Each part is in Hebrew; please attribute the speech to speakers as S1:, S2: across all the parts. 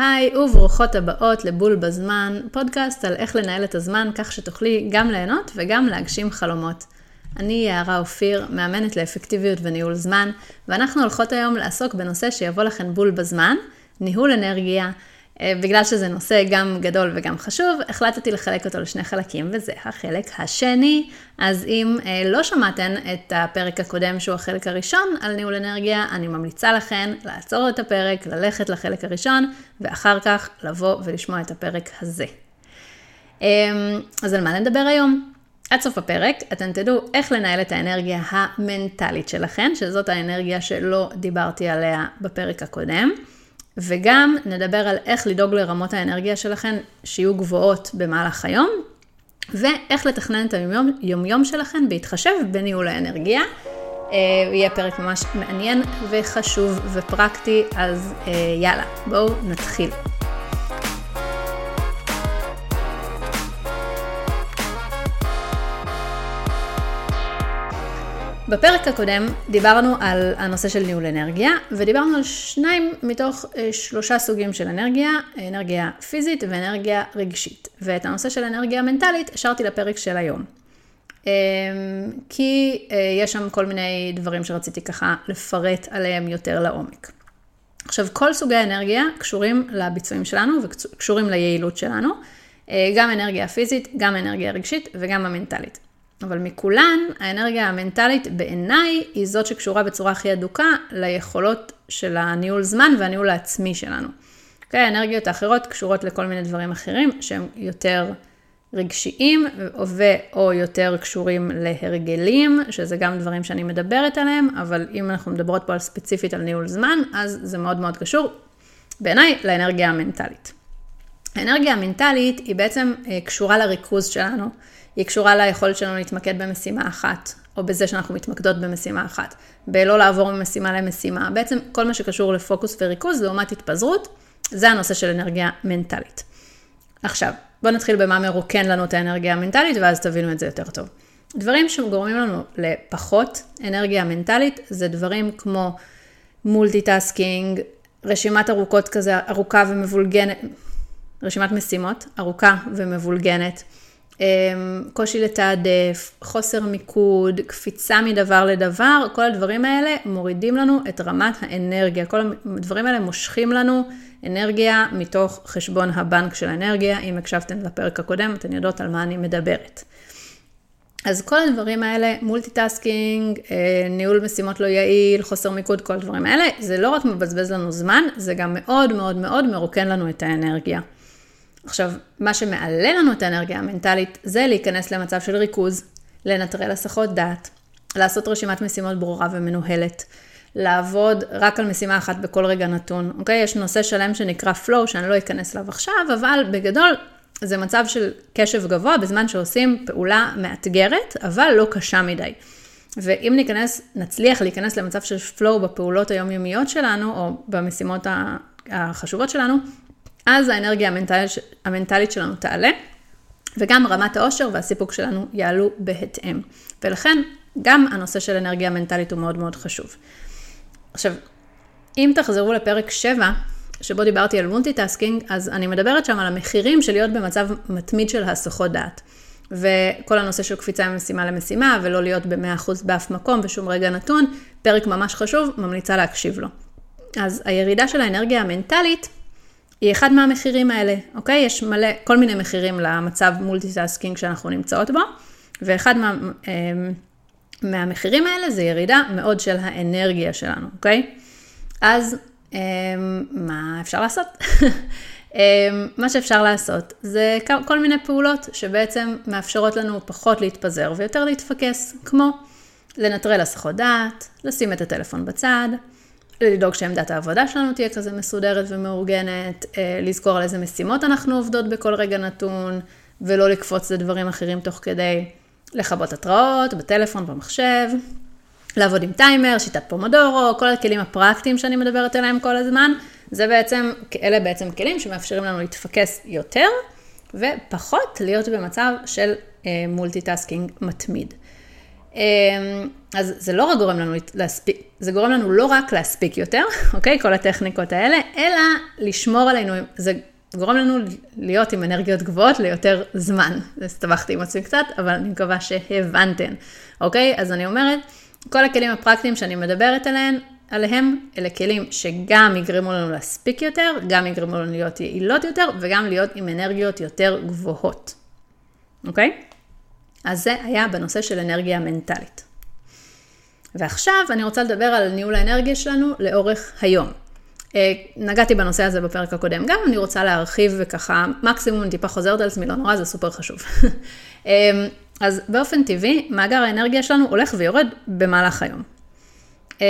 S1: היי וברוכות הבאות לבול בזמן, פודקאסט על איך לנהל את הזמן כך שתוכלי גם ליהנות וגם להגשים חלומות. אני יערה אופיר, מאמנת לאפקטיביות וניהול זמן, ואנחנו הולכות היום לעסוק בנושא שיבוא לכם בול בזמן, ניהול אנרגיה, בגלל שזה נושא גם גדול וגם חשוב, החלטתי לחלק אותו לשני חלקים, וזה החלק השני. אז אם אה, לא שמעתן את הפרק הקודם, שהוא החלק הראשון על ניהול אנרגיה, אני ממליצה לכן לעצור את הפרק, ללכת לחלק הראשון, ואחר כך לבוא ולשמוע את הפרק הזה. אמ, אז על מה נדבר היום? עד סוף הפרק אתן תדעו איך לנהל את האנרגיה המנטלית שלכן, שזאת האנרגיה שלא דיברתי עליה בפרק הקודם. וגם נדבר על איך לדאוג לרמות האנרגיה שלכם שיהיו גבוהות במהלך היום, ואיך לתכנן את היומיום שלכם בהתחשב בניהול האנרגיה. אה, יהיה פרק ממש מעניין וחשוב ופרקטי, אז אה, יאללה, בואו נתחיל. בפרק הקודם דיברנו על הנושא של ניהול אנרגיה, ודיברנו על שניים מתוך אה, שלושה סוגים של אנרגיה, אנרגיה פיזית ואנרגיה רגשית. ואת הנושא של אנרגיה מנטלית השארתי לפרק של היום. אמ, כי אה, יש שם כל מיני דברים שרציתי ככה לפרט עליהם יותר לעומק. עכשיו, כל סוגי האנרגיה קשורים לביצועים שלנו וקשורים ליעילות שלנו, אה, גם אנרגיה פיזית, גם אנרגיה רגשית וגם המנטלית. אבל מכולן, האנרגיה המנטלית בעיניי היא זאת שקשורה בצורה הכי אדוקה ליכולות של הניהול זמן והניהול העצמי שלנו. Okay, אוקיי? האנרגיות האחרות קשורות לכל מיני דברים אחרים שהם יותר רגשיים ו/או יותר קשורים להרגלים, שזה גם דברים שאני מדברת עליהם, אבל אם אנחנו מדברות פה על ספציפית על ניהול זמן, אז זה מאוד מאוד קשור בעיניי לאנרגיה המנטלית. האנרגיה המנטלית היא בעצם אה, קשורה לריכוז שלנו. היא קשורה ליכולת שלנו להתמקד במשימה אחת, או בזה שאנחנו מתמקדות במשימה אחת, בלא לעבור ממשימה למשימה. בעצם כל מה שקשור לפוקוס וריכוז לעומת התפזרות, זה הנושא של אנרגיה מנטלית. עכשיו, בואו נתחיל במה מרוקן לנו את האנרגיה המנטלית, ואז תבינו את זה יותר טוב. דברים שגורמים לנו לפחות אנרגיה מנטלית, זה דברים כמו מולטיטאסקינג, רשימת ארוכות כזה, ארוכה ומבולגנת, רשימת משימות ארוכה ומבולגנת. אמ, קושי לתעדף, חוסר מיקוד, קפיצה מדבר לדבר, כל הדברים האלה מורידים לנו את רמת האנרגיה. כל הדברים האלה מושכים לנו אנרגיה מתוך חשבון הבנק של האנרגיה. אם הקשבתם לפרק הקודם, אתן יודעות על מה אני מדברת. אז כל הדברים האלה, מולטיטאסקינג, אה, ניהול משימות לא יעיל, חוסר מיקוד, כל הדברים האלה, זה לא רק מבזבז לנו זמן, זה גם מאוד מאוד מאוד מרוקן לנו את האנרגיה. עכשיו, מה שמעלה לנו את האנרגיה המנטלית זה להיכנס למצב של ריכוז, לנטרל הסחות דעת, לעשות רשימת משימות ברורה ומנוהלת, לעבוד רק על משימה אחת בכל רגע נתון, אוקיי? יש נושא שלם שנקרא flow, שאני לא אכנס אליו עכשיו, אבל בגדול זה מצב של קשב גבוה בזמן שעושים פעולה מאתגרת, אבל לא קשה מדי. ואם ניכנס, נצליח להיכנס למצב של flow בפעולות היומיומיות שלנו, או במשימות החשובות שלנו, אז האנרגיה המנטלית, המנטלית שלנו תעלה, וגם רמת העושר והסיפוק שלנו יעלו בהתאם. ולכן, גם הנושא של אנרגיה מנטלית הוא מאוד מאוד חשוב. עכשיו, אם תחזרו לפרק 7, שבו דיברתי על מולטיטאסקינג, אז אני מדברת שם על המחירים של להיות במצב מתמיד של הסחות דעת. וכל הנושא של קפיצה ממשימה למשימה, ולא להיות ב-100% באף מקום ושום רגע נתון, פרק ממש חשוב, ממליצה להקשיב לו. אז הירידה של האנרגיה המנטלית היא אחד מהמחירים האלה, אוקיי? יש מלא, כל מיני מחירים למצב מולטיטאסקינג שאנחנו נמצאות בו, ואחד מה, אמ, מהמחירים האלה זה ירידה מאוד של האנרגיה שלנו, אוקיי? אז אמ, מה אפשר לעשות? אמ, מה שאפשר לעשות זה כל מיני פעולות שבעצם מאפשרות לנו פחות להתפזר ויותר להתפקס, כמו לנטרל הסחות דעת, לשים את הטלפון בצד, לדאוג שעמדת העבודה שלנו תהיה כזה מסודרת ומאורגנת, אה, לזכור על איזה משימות אנחנו עובדות בכל רגע נתון, ולא לקפוץ לדברים אחרים תוך כדי לכבות התראות, בטלפון, במחשב, לעבוד עם טיימר, שיטת פומודורו, כל הכלים הפרקטיים שאני מדברת עליהם כל הזמן, זה בעצם, אלה בעצם כלים שמאפשרים לנו להתפקס יותר, ופחות להיות במצב של מולטיטאסקינג אה, מתמיד. אז זה לא רק גורם לנו להספיק, זה גורם לנו לא רק להספיק יותר, אוקיי? כל הטכניקות האלה, אלא לשמור עלינו, זה גורם לנו להיות עם אנרגיות גבוהות ליותר זמן. הסתבכתי עם עצמי קצת, אבל אני מקווה שהבנתן, אוקיי? אז אני אומרת, כל הכלים הפרקטיים שאני מדברת עליהם, עליהם, אלה כלים שגם יגרמו לנו להספיק יותר, גם יגרמו לנו להיות יעילות יותר, וגם להיות עם אנרגיות יותר גבוהות, אוקיי? אז זה היה בנושא של אנרגיה מנטלית. ועכשיו אני רוצה לדבר על ניהול האנרגיה שלנו לאורך היום. אה, נגעתי בנושא הזה בפרק הקודם גם, אני רוצה להרחיב וככה, מקסימום טיפה חוזרת על עצמי, לא נורא, זה סופר חשוב. אה, אז באופן טבעי, מאגר האנרגיה שלנו הולך ויורד במהלך היום. אה,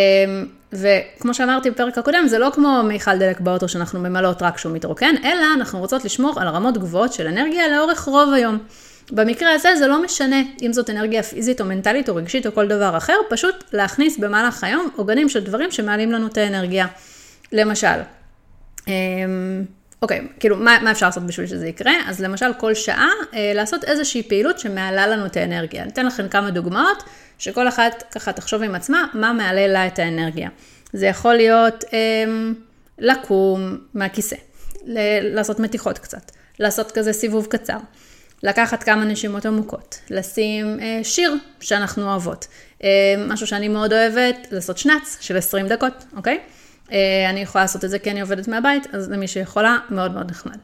S1: וכמו שאמרתי בפרק הקודם, זה לא כמו מיכל דלק באוטו שאנחנו ממלאות רק כשהוא מתרוקן, אלא אנחנו רוצות לשמור על רמות גבוהות של אנרגיה לאורך רוב היום. במקרה הזה זה לא משנה אם זאת אנרגיה פיזית או מנטלית או רגשית או כל דבר אחר, פשוט להכניס במהלך היום עוגנים של דברים שמעלים לנו את האנרגיה. למשל, אמ, אוקיי, כאילו, מה, מה אפשר לעשות בשביל שזה יקרה? אז למשל, כל שעה אה, לעשות איזושהי פעילות שמעלה לנו את האנרגיה. אני אתן לכם כמה דוגמאות, שכל אחת ככה תחשוב עם עצמה מה מעלה לה את האנרגיה. זה יכול להיות אה, לקום מהכיסא, ל- לעשות מתיחות קצת, לעשות כזה סיבוב קצר, לקחת כמה נשימות עמוקות, לשים אה, שיר שאנחנו אוהבות, אה, משהו שאני מאוד אוהבת, לעשות שנץ של 20 דקות, אוקיי? אה, אני יכולה לעשות את זה כי אני עובדת מהבית, אז למי שיכולה, מאוד מאוד נחמד.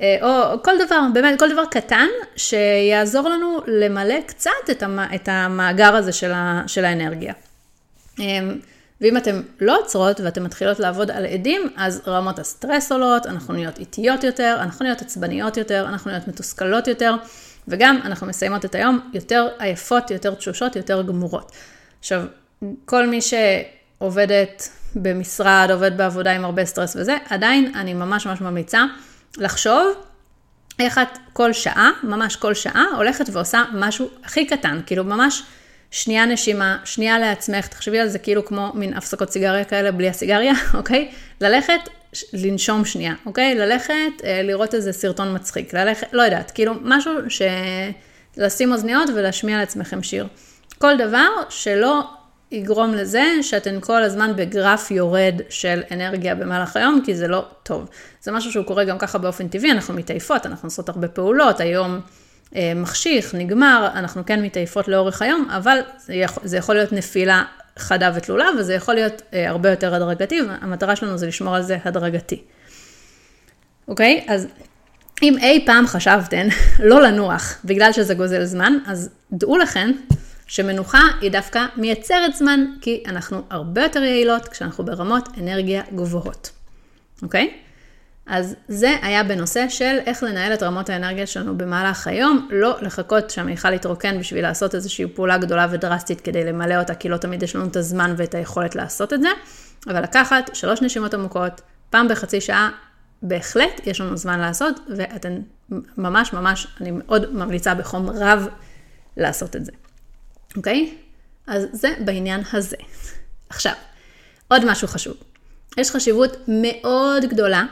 S1: אה, או כל דבר, באמת, כל דבר קטן שיעזור לנו למלא קצת את המאגר הזה של, ה, של האנרגיה. אה, ואם אתן לא עוצרות ואתן מתחילות לעבוד על עדים, אז רמות הסטרס עולות, אנחנו נהיות איטיות יותר, אנחנו נהיות עצבניות יותר, אנחנו נהיות מתוסכלות יותר, וגם אנחנו מסיימות את היום יותר עייפות, יותר תשושות, יותר גמורות. עכשיו, כל מי שעובדת במשרד, עובד בעבודה עם הרבה סטרס וזה, עדיין אני ממש ממש ממליצה לחשוב איך את כל שעה, ממש כל שעה, הולכת ועושה משהו הכי קטן, כאילו ממש שנייה נשימה, שנייה לעצמך, תחשבי על זה כאילו כמו מין הפסקות סיגריה כאלה בלי הסיגריה, אוקיי? ללכת, לנשום שנייה, אוקיי? ללכת, אה, לראות איזה סרטון מצחיק, ללכת, לא יודעת, כאילו משהו ש... לשים אוזניות ולהשמיע לעצמכם שיר. כל דבר שלא יגרום לזה שאתן כל הזמן בגרף יורד של אנרגיה במהלך היום, כי זה לא טוב. זה משהו שהוא קורה גם ככה באופן טבעי, אנחנו מתעייפות, אנחנו עושות הרבה פעולות, היום מחשיך, נגמר, אנחנו כן מתעייפות לאורך היום, אבל זה יכול, זה יכול להיות נפילה חדה ותלולה, וזה יכול להיות אה, הרבה יותר הדרגתי, והמטרה שלנו זה לשמור על זה הדרגתי. אוקיי? אז אם אי פעם חשבתן לא לנוח בגלל שזה גוזל זמן, אז דעו לכן שמנוחה היא דווקא מייצרת זמן, כי אנחנו הרבה יותר יעילות כשאנחנו ברמות אנרגיה גבוהות, אוקיי? אז זה היה בנושא של איך לנהל את רמות האנרגיה שלנו במהלך היום, לא לחכות שהמיכל יתרוקן בשביל לעשות איזושהי פעולה גדולה ודרסטית כדי למלא אותה, כי לא תמיד יש לנו את הזמן ואת היכולת לעשות את זה, אבל לקחת שלוש נשימות עמוקות, פעם בחצי שעה, בהחלט יש לנו זמן לעשות, ואתן ממש ממש, אני מאוד ממליצה בחום רב לעשות את זה. אוקיי? אז זה בעניין הזה. עכשיו, עוד משהו חשוב. יש חשיבות מאוד גדולה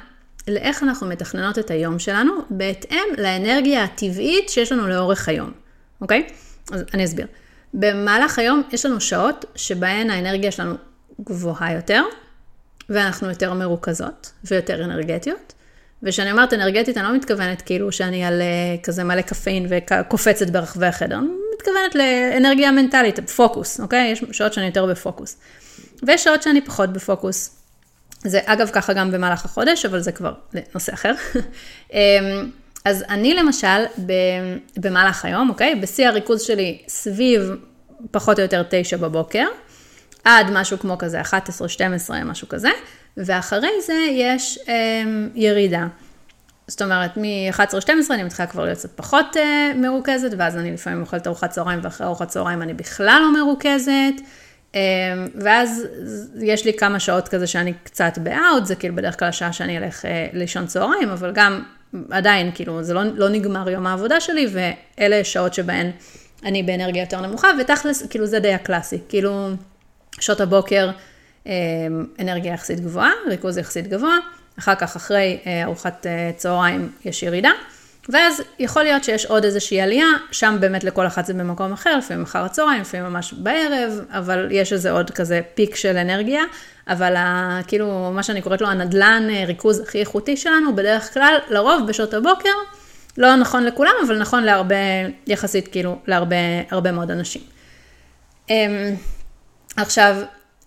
S1: לאיך אנחנו מתכננות את היום שלנו, בהתאם לאנרגיה הטבעית שיש לנו לאורך היום, אוקיי? אז אני אסביר. במהלך היום יש לנו שעות שבהן האנרגיה שלנו גבוהה יותר, ואנחנו יותר מרוכזות ויותר אנרגטיות. וכשאני אומרת אנרגטית, אני לא מתכוונת כאילו שאני על אה, כזה מלא קפאין וקופצת ברחבי החדר. מתכוונת לאנרגיה מנטלית, פוקוס, אוקיי? יש שעות שאני יותר בפוקוס. ויש שעות שאני פחות בפוקוס. זה אגב ככה גם במהלך החודש, אבל זה כבר נושא אחר. אמ, אז אני למשל, במהלך היום, אוקיי? בשיא הריכוז שלי סביב פחות או יותר תשע בבוקר, עד משהו כמו כזה 11, 12, משהו כזה, ואחרי זה יש אמ, ירידה. זאת אומרת, מ-11-12 אני מתחילה כבר להיות קצת פחות uh, מרוכזת, ואז אני לפעמים אוכלת ארוחת צהריים, ואחרי ארוחת צהריים אני בכלל לא מרוכזת. Um, ואז יש לי כמה שעות כזה שאני קצת באאוט, זה כאילו בדרך כלל השעה שאני אלך uh, לישון צהריים, אבל גם עדיין, כאילו, זה לא, לא נגמר יום העבודה שלי, ואלה שעות שבהן אני באנרגיה יותר נמוכה, ותכלס, כאילו, זה די הקלאסי. כאילו, שעות הבוקר, um, אנרגיה יחסית גבוהה, ריכוז יחסית גבוה. אחר כך, אחרי אה, ארוחת אה, צהריים, יש ירידה, ואז יכול להיות שיש עוד איזושהי עלייה, שם באמת לכל אחת זה במקום אחר, לפעמים אחר הצהריים, לפעמים ממש בערב, אבל יש איזה עוד כזה פיק של אנרגיה, אבל ה, כאילו, מה שאני קוראת לו הנדלן אה, ריכוז הכי איכותי שלנו, בדרך כלל, לרוב בשעות הבוקר, לא נכון לכולם, אבל נכון להרבה, יחסית כאילו, להרבה מאוד אנשים. אמ, עכשיו,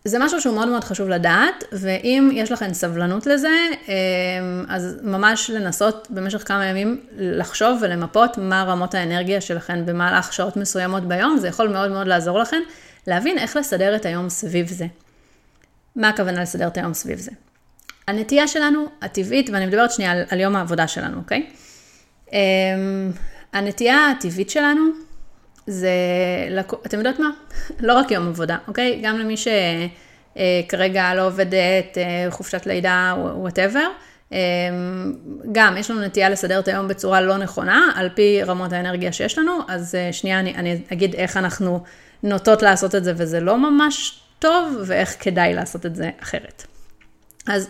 S1: זה משהו שהוא מאוד מאוד חשוב לדעת, ואם יש לכם סבלנות לזה, אמ, אז ממש לנסות במשך כמה ימים לחשוב ולמפות מה רמות האנרגיה שלכם במהלך שעות מסוימות ביום, זה יכול מאוד מאוד לעזור לכם להבין איך לסדר את היום סביב זה. מה הכוונה לסדר את היום סביב זה? הנטייה שלנו, הטבעית, ואני מדברת שנייה על, על יום העבודה שלנו, אוקיי? אמ, הנטייה הטבעית שלנו זה, אתם יודעות מה? לא רק יום עבודה, אוקיי? גם למי שכרגע לא עובדת, אה, חופשת לידה, וואטאבר. אמ, גם, יש לנו נטייה לסדר את היום בצורה לא נכונה, על פי רמות האנרגיה שיש לנו, אז אה, שנייה אני, אני אגיד איך אנחנו נוטות לעשות את זה וזה לא ממש טוב, ואיך כדאי לעשות את זה אחרת. אז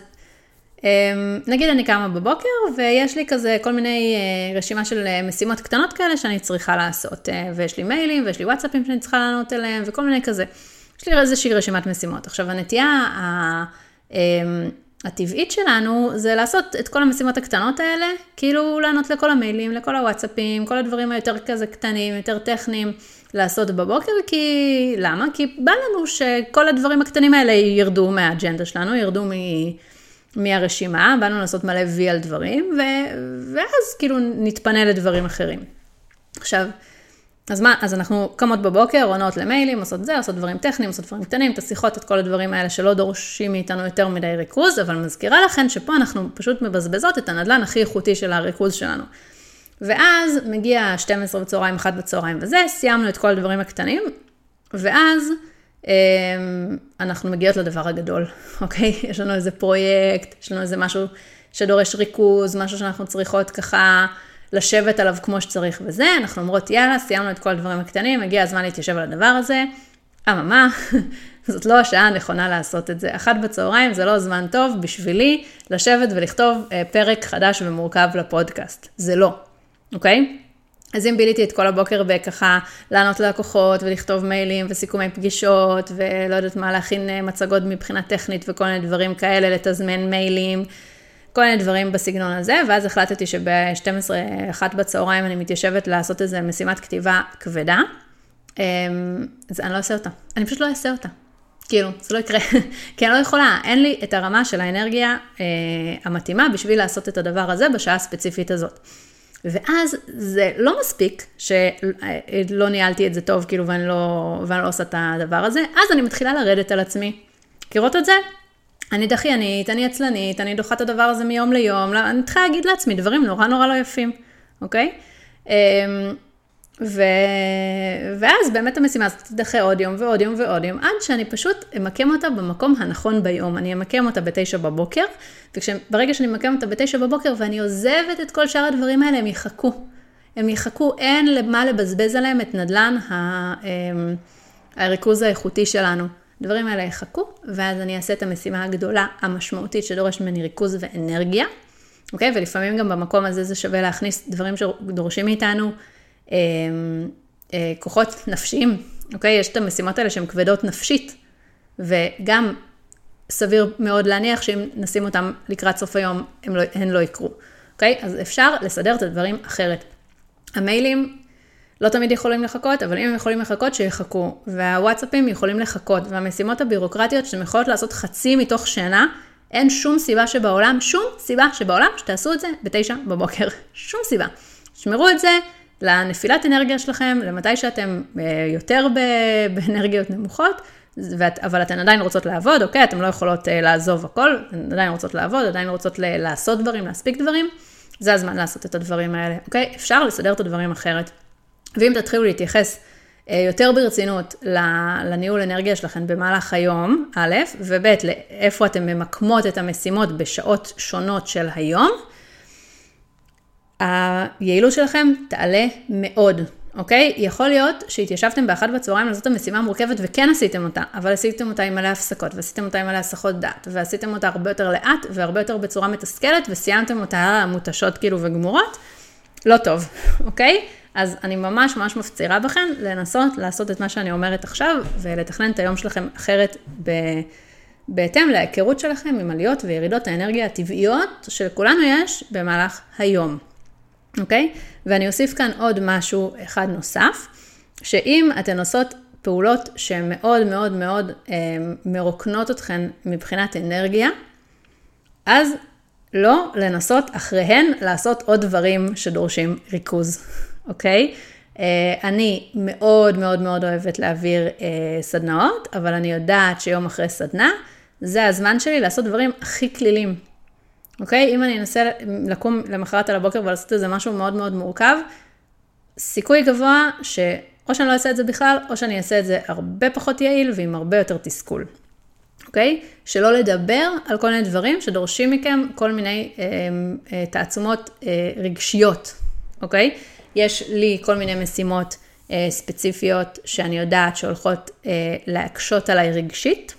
S1: נגיד אני קמה בבוקר ויש לי כזה כל מיני אה, רשימה של אה, משימות קטנות כאלה שאני צריכה לעשות, אה, ויש לי מיילים ויש לי וואטסאפים שאני צריכה לענות אליהם וכל מיני כזה. יש לי איזושהי רשימת משימות. עכשיו הנטייה אמ, הטבעית שלנו זה לעשות את כל המשימות הקטנות האלה, כאילו לענות לכל המיילים, לכל הוואטסאפים, כל הדברים היותר כזה קטנים, יותר טכניים, לעשות בבוקר, כי למה? כי בא לנו שכל הדברים הקטנים האלה ירדו מהאג'נדה שלנו, ירדו מ... מהרשימה, באנו לעשות מלא וי על דברים, ו... ואז כאילו נתפנה לדברים אחרים. עכשיו, אז מה, אז אנחנו קמות בבוקר, עונות למיילים, עושות זה, עושות דברים טכניים, עושות דברים קטנים, את השיחות, את כל הדברים האלה שלא דורשים מאיתנו יותר מדי ריכוז, אבל מזכירה לכם שפה אנחנו פשוט מבזבזות את הנדלן הכי איכותי של הריכוז שלנו. ואז מגיע 12 בצהריים, 1 בצהריים וזה, סיימנו את כל הדברים הקטנים, ואז אנחנו מגיעות לדבר הגדול, אוקיי? יש לנו איזה פרויקט, יש לנו איזה משהו שדורש ריכוז, משהו שאנחנו צריכות ככה לשבת עליו כמו שצריך וזה, אנחנו אומרות יאללה, סיימנו את כל הדברים הקטנים, הגיע הזמן להתיישב על הדבר הזה. אממה, זאת לא השעה הנכונה לעשות את זה. אחת בצהריים זה לא זמן טוב בשבילי לשבת ולכתוב אה, פרק חדש ומורכב לפודקאסט. זה לא, אוקיי? אז אם ביליתי את כל הבוקר בככה לענות ללקוחות ולכתוב מיילים וסיכומי פגישות ולא יודעת מה, להכין אה, מצגות מבחינה טכנית וכל מיני דברים כאלה, לתזמן מיילים, כל מיני דברים בסגנון הזה, ואז החלטתי שב-12-1 בצהריים אני מתיישבת לעשות איזה משימת כתיבה כבדה, אמ, אז אני לא אעשה אותה, אני פשוט לא אעשה אותה. כאילו, זה לא יקרה, כי אני לא יכולה, אין לי את הרמה של האנרגיה אה, המתאימה בשביל לעשות את הדבר הזה בשעה הספציפית הזאת. ואז זה לא מספיק שלא ניהלתי את זה טוב, כאילו, ואני לא, ואני לא עושה את הדבר הזה, אז אני מתחילה לרדת על עצמי. מכירות את זה? אני דחיינית, אני עצלנית, אני דוחה את הדבר הזה מיום ליום, אני צריכה להגיד לעצמי דברים נורא נורא לא יפים, אוקיי? ו... ואז באמת המשימה הזאת תדחה עוד יום ועוד יום ועוד יום, עד שאני פשוט אמקם אותה במקום הנכון ביום. אני אמקם אותה בתשע בבוקר, וברגע שאני אמקם אותה בתשע בבוקר ואני עוזבת את כל שאר הדברים האלה, הם יחכו. הם יחכו, אין למה לבזבז עליהם את נדלן ה... אמ, הריכוז האיכותי שלנו. הדברים האלה יחכו, ואז אני אעשה את המשימה הגדולה, המשמעותית, שדורשת ממני ריכוז ואנרגיה, אוקיי? ולפעמים גם במקום הזה זה שווה להכניס דברים שדורשים מאיתנו. אה, אה, כוחות נפשיים, אוקיי? יש את המשימות האלה שהן כבדות נפשית, וגם סביר מאוד להניח שאם נשים אותם לקראת סוף היום, לא, הן לא יקרו, אוקיי? אז אפשר לסדר את הדברים אחרת. המיילים לא תמיד יכולים לחכות, אבל אם הם יכולים לחכות, שיחכו. והוואטסאפים יכולים לחכות, והמשימות הבירוקרטיות שאתם יכולות לעשות חצי מתוך שינה, אין שום סיבה שבעולם, שום סיבה שבעולם שתעשו את זה בתשע בבוקר. שום סיבה. תשמרו את זה לנפילת אנרגיה שלכם, למתי שאתם אה, יותר באנרגיות נמוכות, אבל אתן עדיין רוצות לעבוד, אוקיי? אתן לא יכולות אה, לעזוב הכל, אתן עדיין רוצות לעבוד, עדיין רוצות לעשות דברים, להספיק דברים, זה הזמן לעשות את הדברים האלה, אוקיי? אפשר לסדר את הדברים אחרת. ואם תתחילו להתייחס אה, יותר ברצינות לניהול אנרגיה שלכם במהלך היום, א', וב', לאיפה אתן ממקמות את המשימות בשעות שונות של היום, היעילות שלכם תעלה מאוד, אוקיי? יכול להיות שהתיישבתם באחת בצהריים לעשות את המשימה המורכבת וכן עשיתם אותה, אבל עשיתם אותה עם מלא הפסקות, ועשיתם אותה עם מלא הסחות דעת, ועשיתם אותה הרבה יותר לאט והרבה יותר בצורה מתסכלת, וסיימתם אותה מותשות כאילו וגמורות, לא טוב, אוקיי? אז אני ממש ממש מפצירה בכם לנסות לעשות את מה שאני אומרת עכשיו, ולתכנן את היום שלכם אחרת ב... בהתאם להיכרות שלכם עם עליות וירידות האנרגיה הטבעיות שלכולנו יש במהלך היום, אוקיי? ואני אוסיף כאן עוד משהו אחד נוסף, שאם אתן עושות פעולות שהן מאוד מאוד אה, מרוקנות אתכן מבחינת אנרגיה, אז לא לנסות אחריהן לעשות עוד דברים שדורשים ריכוז, אוקיי? אה, אני מאוד מאוד מאוד אוהבת להעביר אה, סדנאות, אבל אני יודעת שיום אחרי סדנה, זה הזמן שלי לעשות דברים הכי כלילים. אוקיי? אם אני אנסה לקום למחרת על הבוקר ולעשות איזה משהו מאוד מאוד מורכב, סיכוי גבוה שאו שאני לא אעשה את זה בכלל, או שאני אעשה את זה הרבה פחות יעיל ועם הרבה יותר תסכול. אוקיי? שלא לדבר על כל מיני דברים שדורשים מכם כל מיני אה, אה, תעצומות אה, רגשיות, אוקיי? יש לי כל מיני משימות אה, ספציפיות שאני יודעת שהולכות אה, להקשות עליי רגשית.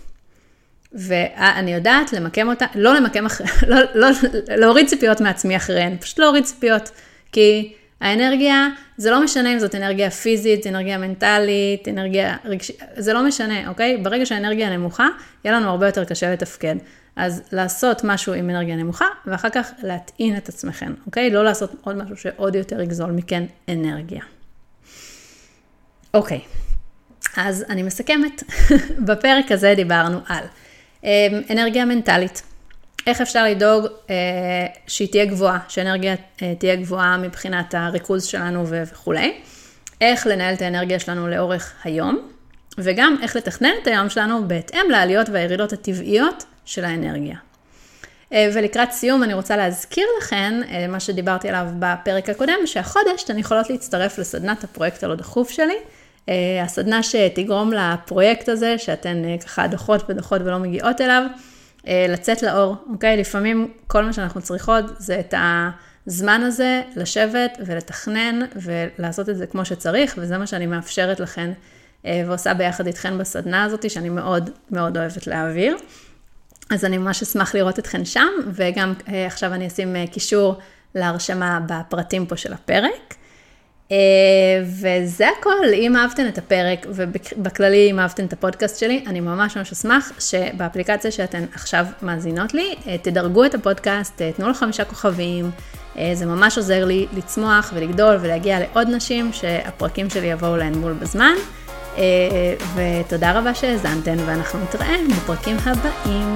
S1: ואני יודעת למקם אותה, לא למקם אחרי, לא, לא, להוריד ציפיות מעצמי אחריהן, פשוט להוריד ציפיות. כי האנרגיה, זה לא משנה אם זאת אנרגיה פיזית, אנרגיה מנטלית, אנרגיה רגשית, זה לא משנה, אוקיי? ברגע שהאנרגיה נמוכה, יהיה לנו הרבה יותר קשה לתפקד. אז לעשות משהו עם אנרגיה נמוכה, ואחר כך להטעין את עצמכם, אוקיי? לא לעשות עוד משהו שעוד יותר יגזול מכן אנרגיה. אוקיי, אז אני מסכמת. בפרק הזה דיברנו על אנרגיה מנטלית. איך אפשר לדאוג אה, שהיא תהיה גבוהה, שאנרגיה אה, תהיה גבוהה מבחינת הריכוז שלנו וכולי. איך לנהל את האנרגיה שלנו לאורך היום, וגם איך לתכנן את היום שלנו בהתאם לעליות והירידות הטבעיות של האנרגיה. אה, ולקראת סיום אני רוצה להזכיר לכן, מה שדיברתי עליו בפרק הקודם, שהחודש אתן יכולות להצטרף לסדנת הפרויקט הלא דחוף שלי. אה, הסדנה שתגרום לפרויקט הזה, שאתן אה, ככה דוחות ודוחות ולא מגיעות אליו, אה, לצאת לאור, אוקיי? לפעמים כל מה שאנחנו צריכות זה את הזמן הזה לשבת ולתכנן ולעשות את זה כמו שצריך, וזה מה שאני מאפשרת לכן ועושה ביחד איתכן בסדנה הזאת, שאני מאוד מאוד אוהבת להעביר. אז אני ממש אשמח לראות אתכן שם, וגם עכשיו אני אשים קישור להרשמה בפרטים פה של הפרק. אה, וזה הכל, אם אהבתן את הפרק, ובכללי אם אהבתן את הפודקאסט שלי, אני ממש ממש אשמח שבאפליקציה שאתן עכשיו מאזינות לי, אה, תדרגו את הפודקאסט, אה, תנו לו חמישה כוכבים, זה ממש עוזר לי לצמוח ולגדול ולהגיע לעוד נשים שהפרקים שלי יבואו להן מול בזמן. ותודה רבה שהאזנתן, ואנחנו נתראה בפרקים הבאים.